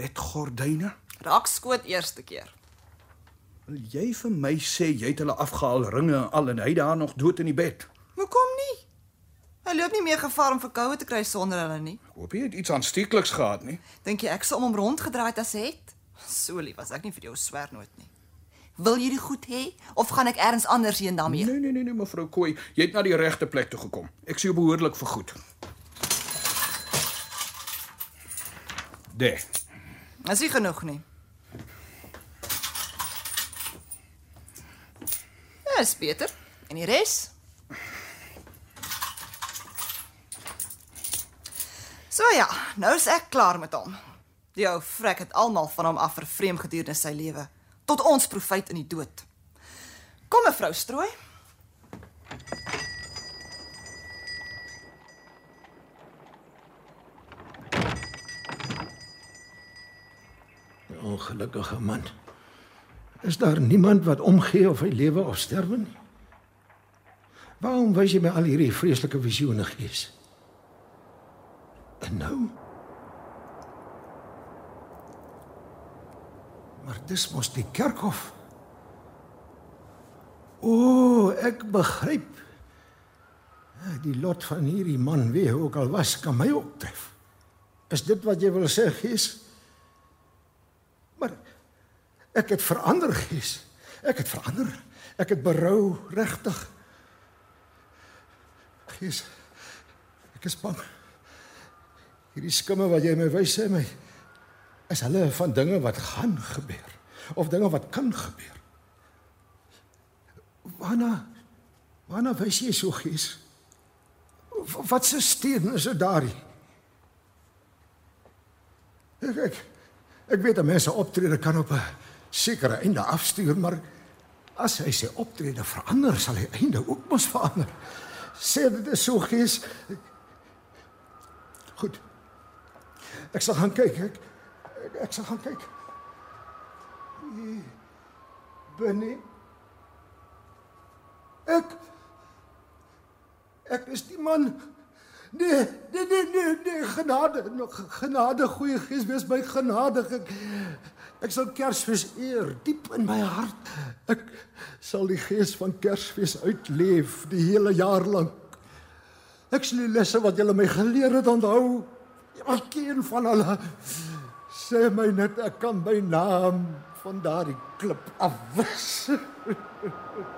Bedgordyne. Raak skoot eerste keer. Wil jy vir my sê jy het hulle afgehaal ringe en al en hy daar nog dood in die bed? Hoekom nie? Hy loop nie meer gevaar om verkoue te kry sonder hulle nie. Hoop jy het iets aansteekliks gehad nie? Dink jy ek sou om hom rondgedraai het as het? So lief was ek nie vir jou swernoot nie. Wil jy dit goed hê of gaan ek elders anders heen daarmee? Nee nee nee nee mevrou Kooi, jy het na die regte plek toe gekom. Ek sien jou behoorlik vergoed. Daar. Is nie genoeg nie. Ja, is beter. En die res? So ja, nou is ek klaar met hom. Die ou vrek het almal van hom af vervreem gedurende sy lewe, tot ons profijt in die dood. Kom mevrou Strooi. Ongelukkige man. Is daar niemand wat omgee of hy lewe of sterwe nie? Waarom wys jy my al hierdie vreeslike visioene gees? En nou? Dis mos die kerkhof. O, ek begryp. Die lot van hierdie man, wie ook al was, kan my ook tref. Is dit wat jy wil sê, Gies? Maar ek het verander, Gies. Ek het verander. Ek het berou regtig. Gies. Ek is bang. Hierdie skimme wat jy my wys sê my is hulle van dinge wat gaan gebeur of dinge wat kan gebeur. Waarna waarna wys jy so gees? Wat se steen is dit daardie? Ek ek ek weet dat mense optrede kan op 'n sekere einde afstuur, maar as hy sy optrede verander, sal hy einde ook mos verander. Sê dit is so gees. Goed. Ek sal gaan kyk. Ek ek, ek sal gaan kyk. Benny. Ek Ek is die man. Nee, nee, nee, nee, nee, genade, genade, goeie gees, wees my genadig. Ek, ek sal Kersfees eer diep in my hart. Ek sal die gees van Kersfees uitleef die hele jaar lank. Ek sal die lesse wat julle my geleer het onthou. Elkeen van hulle sê my net ek kan my naam van daardie klip afwis.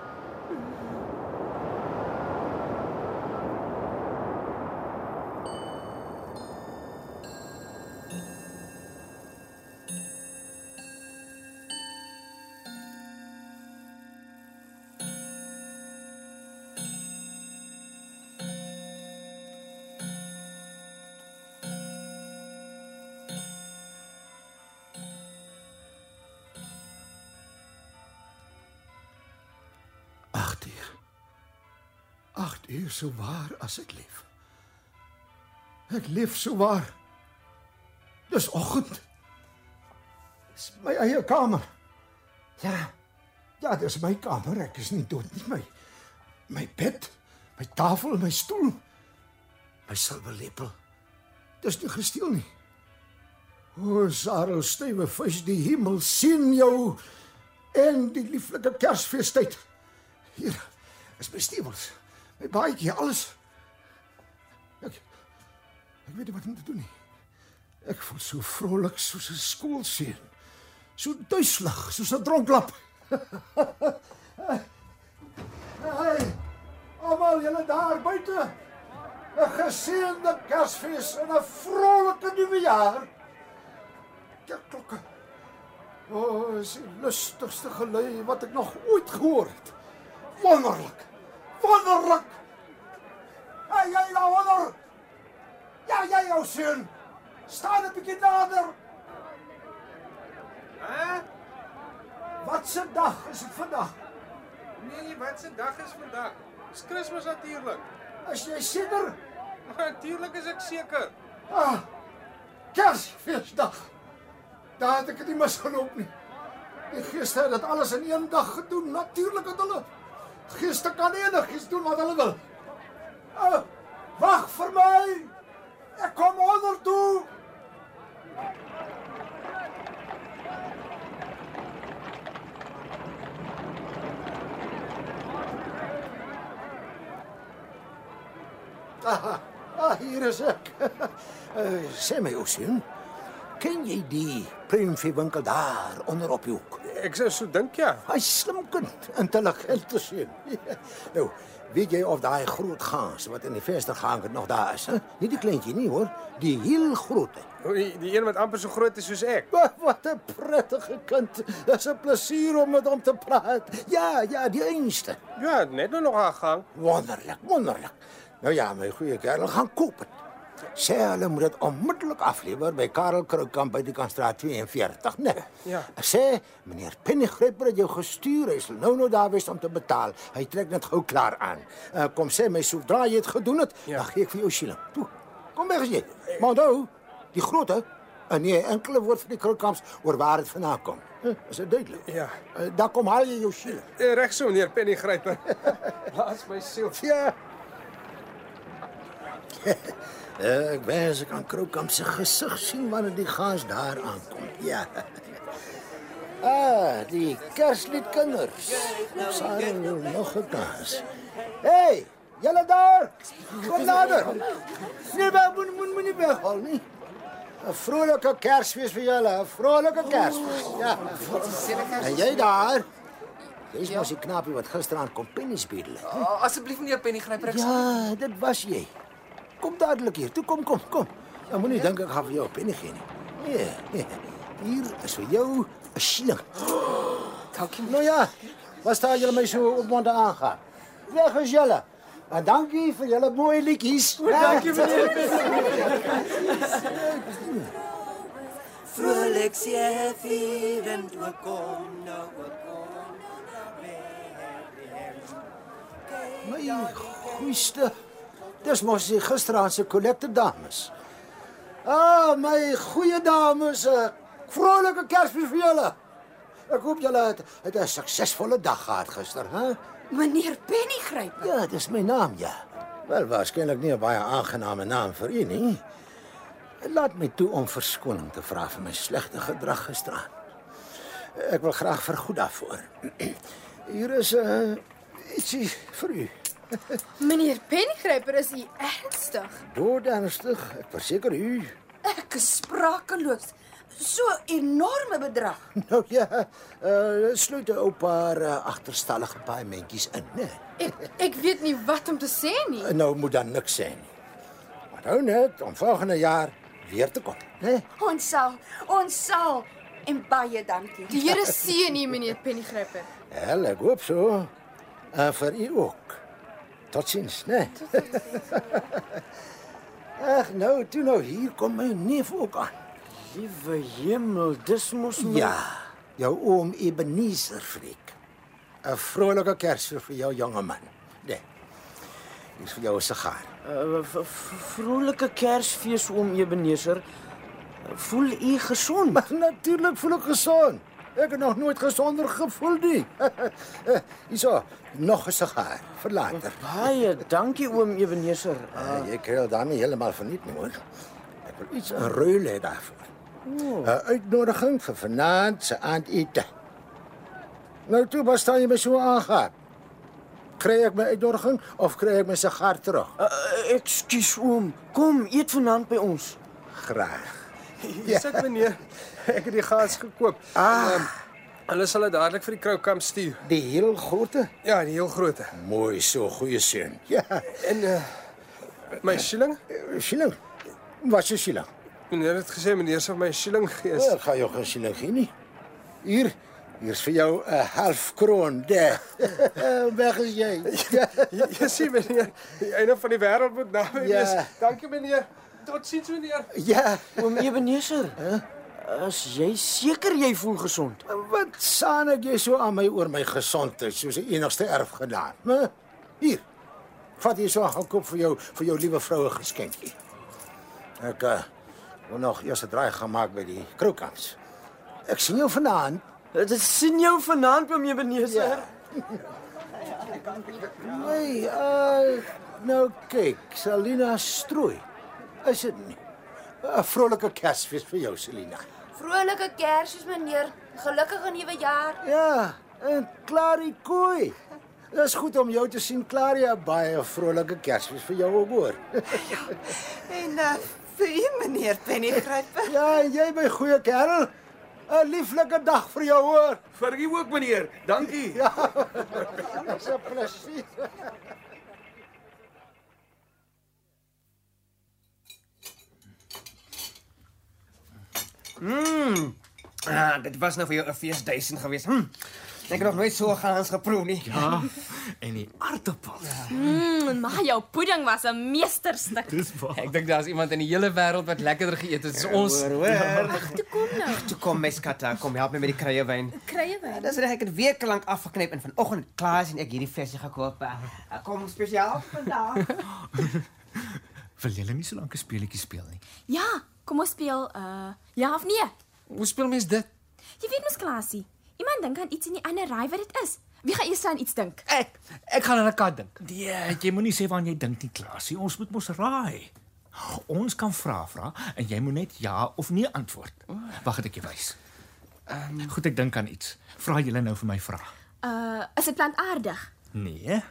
Uur so waar as ek leef. Ek leef so waar. Dis oggend. Dis my eie kamer. Ja. Ja, dis my kamer. Ek is nie dood nie. My my bed, my tafel, my stoel, my silwerlepel. Dis nie gesteel nie. O, Sarel, stywe vis, die hemel sien jou en die lieflike Kersfeestyd. Hier is my stewels, my baadjie, alles. Ek ek weet nie wat om te doen nie. Ek voel so vrolik soos 'n skoolseun. So duiselig soos 'n dronklap. hey, almal julle daar buite. 'n Geseënde Kersfees en 'n vrolike nuwe jaar. Kerkklokke. O, oh, is die lustigste gelui wat ek nog ooit gehoor het. Wonderlik. Wonderlik. Hey, jy daar wonder. Ja, jy jou seun. Staan 'n bietjie nader. Hæ? Wat se dag is dit vandag? Nee, wat se dag is vandag? Dis Kersfees natuurlik. Is jy seker? Natuurlik is ek seker. Ah. Kersfeesdag. Daar het ek dit nie misgeloop nie. Die geeste het dit alles in een dag gedoen. Natuurlik het hulle. Geeste kan enigiets doen wat hulle wil. Ah, wag vir my. Ek kom onder toe. Ah, ah, hier is ek. uh, sê my Ocean, ken jy die primfie-winkel daar onder op hoek? Ek sou so dink ja. Hy slim kind, intelligente seun. nou, weet jy of daai groot gaans wat in die venster gehang het nog daar is? Hè? Nie die kleintjie nie hoor, die heel grootte. O, die, die een wat amper so groot is soos ek. Wat, wat 'n prettige kind. Dis 'n plesier om met hom te praat. Ja, ja, die einste. Ja, net nou nog aan gang. Wonderlik, wonderlik. Nou ja, my goeie kerel, gaan koop dit. Sê hulle moet dit onmiddellik aflewer by Karel Kroukamp by die Kanstraat 42, né? Nee. Ja. Sê meneer Pennygryper het jou gestuur, hy sal nou nou daar wees om te betaal. Hy trek net gou klaar aan. Uh, kom sê my sodra jy dit gedoen het, ja. dan gee ek vir jou shilling. Toe. Kom weg as jy. Maar onthou, die grootte en nie 'n enkele woord van die Kroukamps oor waar dit vandaan kom. Uh, is dit duidelik? Ja. Uh, dan kom haal jy jou shilling. Uh, Reg so, meneer Pennygryper. Laat my siel. Ja. Uh, ek wens ek kan Kroukamp se gesig sien wanneer die gaas daar aankom. Ja. Ah, die Kerslied kinders. Sarah wil nog 'n kans. Hey, Julle daar! Kom nader. Nee, maar moet moet moet nie weghol nie. 'n Vrolike Kersfees vir julle, 'n vrolike Kersfees. Ja. En jy daar? Jy's mos die knaapie wat gisteraand kom pennies bedel. Uh, asseblief meneer Pennygryper. ek- Ja, dit was jy. Kom dadelik hier. Toe kom kom kom. Nou moenie dink ek gaan vir jou 'n penny gee nie. Nee, nee. Hier is vir jou 'n shilling. Dankie. Nou ja, wat staan julle my so opmonde aangaan? Weg is julle. En dankie vir julle mooi liedjies. dankie, meneer Vrolik sê vier en toe kom nou kom. My goeiste. Dis mos die gisteraand se kollekte dames. Ah, my goeie dames, 'n vrolike Kersfees vir julle. Ek hoop julle het, het 'n suksesvolle dag gehad gister, hè? Meneer Pennygryper. Ja, dis my naam, ja. Wel, waarskynlik nie 'n baie aangename naam vir u nie. Laat my toe om verskoning te vra vir my slegte gedrag gisteraand. Ek wil graag vergoed daarvoor. Hier is 'n uh, ietsie vir u. Meneer Pennygryper, is u ernstig? Dood ernstig, ek verseker u. Ek is sprakeloos. So enorme bedrag. Nou ja, uh sluit 'n ou paar uh, agterstallige paaiementjies in, né? Ek ek weet nie wat om te sê nie. Nou moet dan niks sê nie. Maar hou net om volgende jaar weer te kom, né? Ons sal, ons sal. En baie dankie. Die Here seën u, meneer Pennygryper. Wel, ek hoop so. En vir u ook. Totsiens, né? Ag, nou, toe nou hier kom my neef ook aan. Liewe hemel, dis mos my... Ja, jou oom Ebenezer Frik. 'n Vrolike Kersfees vir jou jonge man. Nee. Dis vir jou 'n sigaar. Uh, v- v- Vrolike Kersfees oom Ebenezer. Voel u gesond? Natuurlik voel ek gesond. Ek het nog nooit gesonder gevoel nie. Hierso, nog 'n sigaar vir later. Baie dankie oom Ebenezer. Uh, jy kry dit dan nie heeltemal verniet nie, hoor. Ek wil iets in ruil hê daarvoor. 'n Uitnodiging vir vanaand se aandete. Nou toe, wat staan jy my so aangaan? Kry ek my uitnodiging of kry ek my sigaar terug? Uh, Ekskuus oom, kom eet vanaand by ons. Graag. Hier sit meneer. Ek het die gas gekoop. Ah. Um, hulle sal dit dadelik vir die kroukamp stuur. Die heel grootte? Ja, die heel grootte. Mooi so, goeie seun. Ja. En uh my shilling? Shilling. Wat is shilling? Meneer het gesê meneer sal my shilling gee. Ja, ek gaan jou geen shilling gee nie. Hier, hier's vir jou 'n half kroon. Daar. Weg is jy. Jy, jy sien meneer, die einde van die wêreld moet naby Ja. wees. Dankie meneer. Totsiens meneer. Ja, Oom Ebenezer. Huh? As jy seker jy voel gesond. Wat saan ek jy so aan my oor my gesondheid soos 'n enigste erfgenaam? Hier. Vat hier so 'n gekoop vir jou vir jou liewe vroue geskenkie. Ek uh, wil nog eers 'n draai gaan maak by die kroukans. Ek sien jou vanaand. Dit sien jou vanaand oom Ebenezer. Ja. Nee, uh nou kyk, Selina strooi. Is dit nie? 'n Vrolike Kersfees vir jou, Selina. Vrolike Kersfees meneer. Gelukkige nuwe jaar. Ja, en Clarie Kooi. Dit is goed om jou te sien, Clarie. 'n Baie vrolike Kersfees vir jou ook hoor. En uh, vir u meneer Pennygryper. ja, en jy my goeie kerel. 'n Lieflike dag vir jou hoor. Vir u ook meneer. Dankie. Ja. Dis 'n plesier. Mm. Ah, dit was nou vir jou 'n feesduisend geweest. Hm. Ek het nog nooit so gaans geproe nie. Ja, en die aartappels. Mmm, maar jou pudding was 'n meesterstuk. Dis waar. Ek dink daar's iemand in die hele wêreld wat lekkerder geëet het as ons. Hoor, hoor. Ag, toe kom nou. Toe kom my skatte, kom help my met die kruiewyn. Kruiewyn. Dis reg, ek het weke lank afgeknyp en vanoggend klaar is en ek hierdie versie gekoop. Uh, Kom spesiaal vandag. Wil julle nie so lank 'n speletjie speel nie? Ja, kom ons speel uh ja of nee. Hoe speel mens dit? Jy weet mos Klasie. Iemand dink aan iets en die ander raai wat dit is. Wie gaan eers aan iets dink? Ek ek gaan aan 'n kat dink. Nee, jy moenie sê waar jy dink nie, Klasie. Ons moet mos raai. Ons kan vra vra en jy moet net ja of nee antwoord. Wag, het ek jou wys. Ehm um, goed, ek dink aan iets. Vra julle nou vir my vraag. Uh is dit plantaardig? Nee.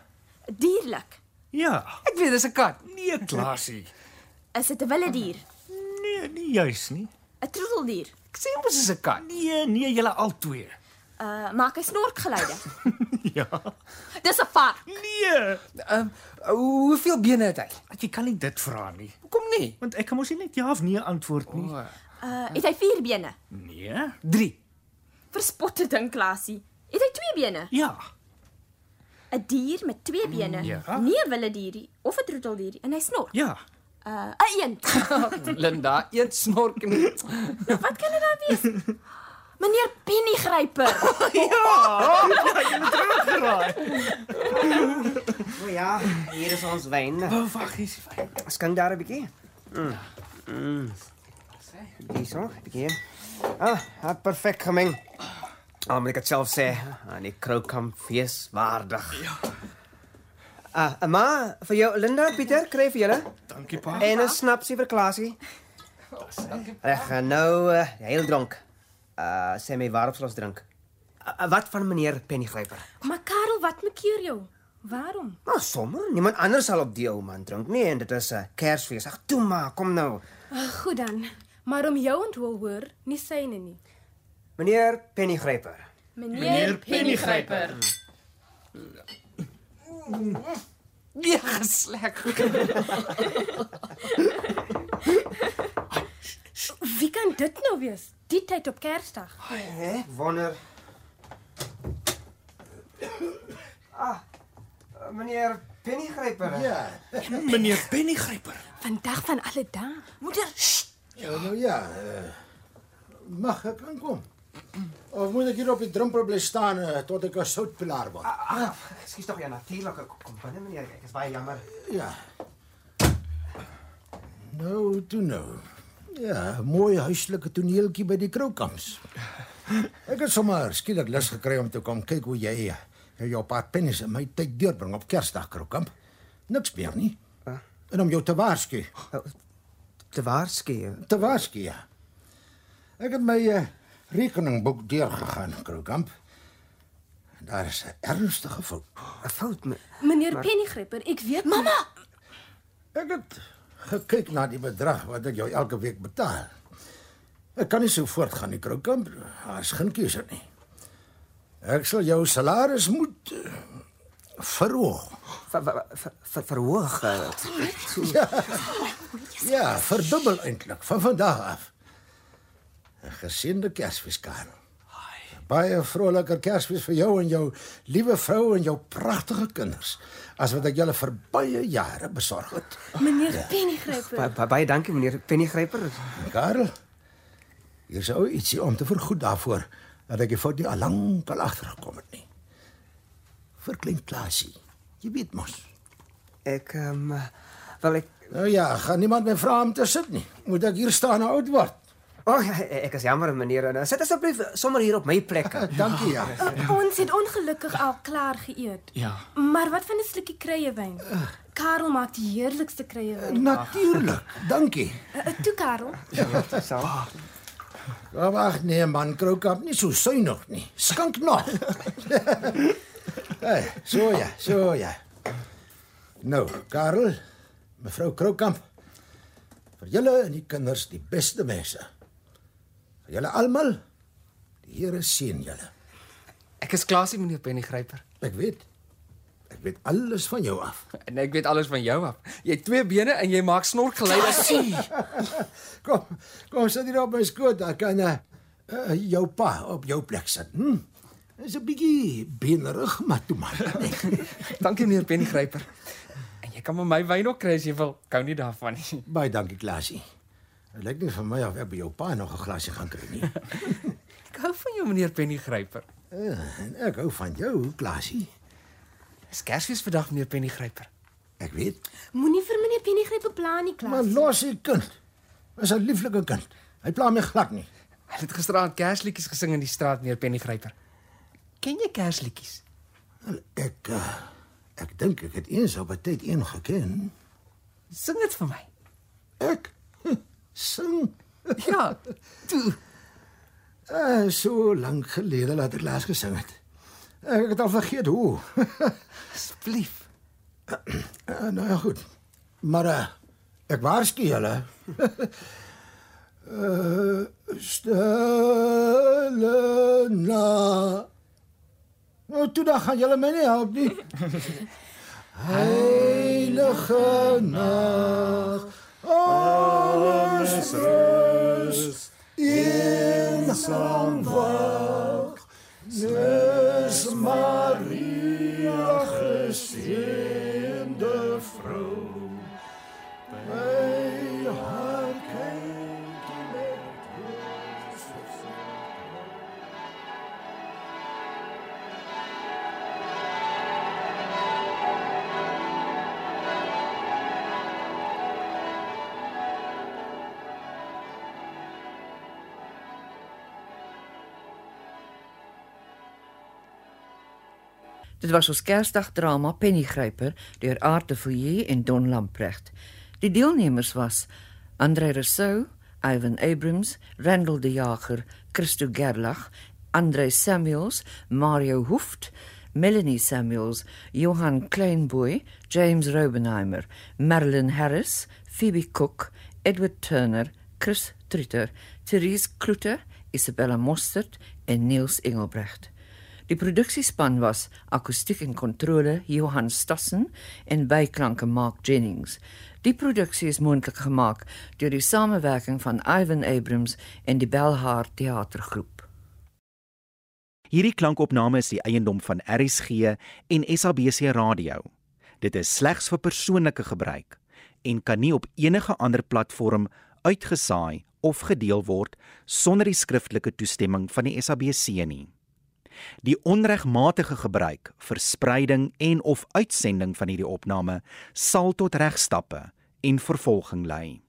Dierlik? Ja. Ek weet dis 'n kat. Nee, Klasie. Is dit 'n wilde dier? Nee, nie juis nie. 'n Troeteldier? Ek sê mos is 'n kat. Nee, nee, julle albei. Uh maak hy snorkgeluide? Ja. Dis 'n vark. Nee. Ehm um, hoeveel bene het hy? Jy kan nie dit vra nie. Hoekom nie? Want ek kan mos nie net ja of nee antwoord nie. Oh. Uh het hy 4 bene? Nee. 3. Verspotte ding, Klasie. Het hy 2 bene? Ja. 'n Dier met 2 bene. Ja. Nie 'n wilde dierie of 'n troeteldier en hy snork. Ja. Uh 'n eend. Linda, eet snork nie. nou, wat kan dit dan wees? Meneer Pennygryper. ja, jy het reg geraai. O ja, hier is ons wyn. Wag, hier is wyn. Skink daar 'n bietjie. Mm. Mm. Dis so, bietjie. Ah, het perfek gemeng. Ah, moet ek dit self sê, aan die Kroukamp fees waardig. Ja. Ah, ma, vir jou Linda, Pieter, kry vir julle. Dankie pa. En 'n snapsie vir Klasie. Reg, nou uh, heel dronk. Uh sê my waarop sal ons drink? Uh, wat van meneer Pennygryper? Maar Karel, wat maak keer jou? Waarom? Nou, sommer, niemand anders sal op die ou man drink nie en dit is 'n uh, Kersfees. Ag, toe maar, kom nou. Uh, goed dan. Maar om jou ontwil hoor, nie syne nie. Meneer Pennygryper. Meneer, Pennygryper. Ja, gesleg. Wie kan dit nou wees? Die tyd op Kersdag. Hè? Wonder. Ah. Meneer Pennygryper. Ja. Meneer Pennygryper. Vandag van alle dae. Moeder, Ja, nou ja. Uh, mag ek aankom? Of moet ek hier op die drempel bly staan uh, tot ek 'n soutpilaar word? Ah, ekskuus tog ja, natuurlik. Kom binne meneer, ek is baie jammer. Ja. Nou, toe nou. Ja, mooi huislike toneeltjie by die Kroukamps. Ek het sommer skielik lus gekry om te kom kyk hoe jy jou, jou paar pennies in my tyd deurbring op Kersdag Kroukamp. Niks meer nie. En om jou te waarsku. Te waarsku. Te waarsku. Ja. Ek het my uh, rekeningboek deurgegaan, Kroukamp. Daar is 'n ernstige fout. 'n Fout? Me Meneer maar... Pennygryper, ek weet Mamma, Ek het gekyk na die bedrag wat ek jou elke week betaal. Ek kan nie so voortgaan nie, Kroukamp. Daar's geen keuse nie. Ek sal jou salaris moet uh, verhoog. ver, ver, ver, ver, verhoog. Uh, Ja. Ja, verdubbel eintlik van vandag af. 'n Geseënde Kersfees, Karel. Baie vroliker Kersfees vir jou en jou liewe vrou en jou pragtige kinders as wat ek julle vir baie jare besorg het. Meneer ja. Pennygryper. baie, baie, baie dankie meneer Pennygryper. Karel, hier is ou ietsie om te vergoed daarvoor dat ek die fout nie al lank al agtergekom het nie. Vir klein Klasie. Jy weet mos. Ek ehm um, wel ek Nou ja, gaan niemand my vra om te sit nie. Moet ek hier staan en oud word? O, oh, ja, ek is jammer meneer. Nou, Sit asseblief sommer hier op my plek. Dankie ja. Ons het ongelukkig al klaar geëet. Ja. Maar wat van 'n slukkie kruiewyn? Karel maak die heerlikste kruiewyn. Natuurlik. Dankie. Toe Karel. Ja, so. Ja, wag nee man, Kroukamp, nie so suinig nie. Skink nog. hey, so ja, so ja. Nou, Karel, mevrou Kroukamp. Vir julle en die kinders die beste mense. Julle almal, die Here seën julle. Ek is Klasie meneer Pennygryper. Ek weet. Ek weet alles van jou af. En ek weet alles van jou af. Jy het twee bene en jy maak snorkgeluide. Kom, kom sit hier op my skoot, dan kan uh, uh, jou pa op jou plek sit. Hm? Dis 'n bietjie benerig, maar toe maar. Dankie meneer Pennygryper. En jy kan my wyn ook kry as jy wil. Kou nie daarvan nie. Baie dankie, Klasie. Dit lyk nie vir my of ek by jou pa nog 'n glasie gaan kry nie. Ek hou van jou meneer Pennygryper. Ja, en ek hou van jou, Klasie. Dis Kersfees vandag meneer Pennygryper. Ek weet. Moenie vir meneer Pennygryper pla nie, Klaas. Maar los die kind. Dis 'n lieflike kind. Hy pla my glad nie. Hy het gisteraand Kersliedjies gesing in die straat meneer Pennygryper. Ken jy Kersliedjies? Wel, ek uh, ek dink ek het eens op 'n tyd een geken. Sing dit vir my. Ek sing. Ja, toe. Uh, so lank gelede laat ek laas gesing het. Ek het al vergeet hoe. Asseblief. Uh, nou ja, goed. Maar uh, ek waarsku julle. uh, stille na. Nou, toe dan gaan julle my nie help nie. Heilige nag. Alles rus. Eensaam wag. Nes Maria Dit was ons Kersdagdrama Pennygryper deur Aart de Villiers en Don Lamprecht. Die deelnemers was André Rousseau, Ivan Abrams, Randall de Jager, Christo Gerlach, André Samuels, Mario Hoeft, Melanie Samuels, Johan Kleinboy, James Robenheimer, Marilyn Harris, Phoebe Cook, Edward Turner, Chris Tritter, Therese Kloete, Isabella Mostert en Niels Engelbrecht. Die produksiespan was akoestiek en kontrole Johan Stassen en byklanke Mark Jennings. Die produksie is moontlik gemaak deur die samewerking van Ivan Abrams en die Belhar Theatergroep. Hierdie klankopname is die eiendom van RSG en SABC Radio. Dit is slegs vir persoonlike gebruik en kan nie op enige ander platform uitgesaai of gedeel word sonder die skriftelike toestemming van die SABC nie. Die onregmatige gebruik, verspreiding en of uitsending van hierdie opname sal tot regstappe en vervolging lei.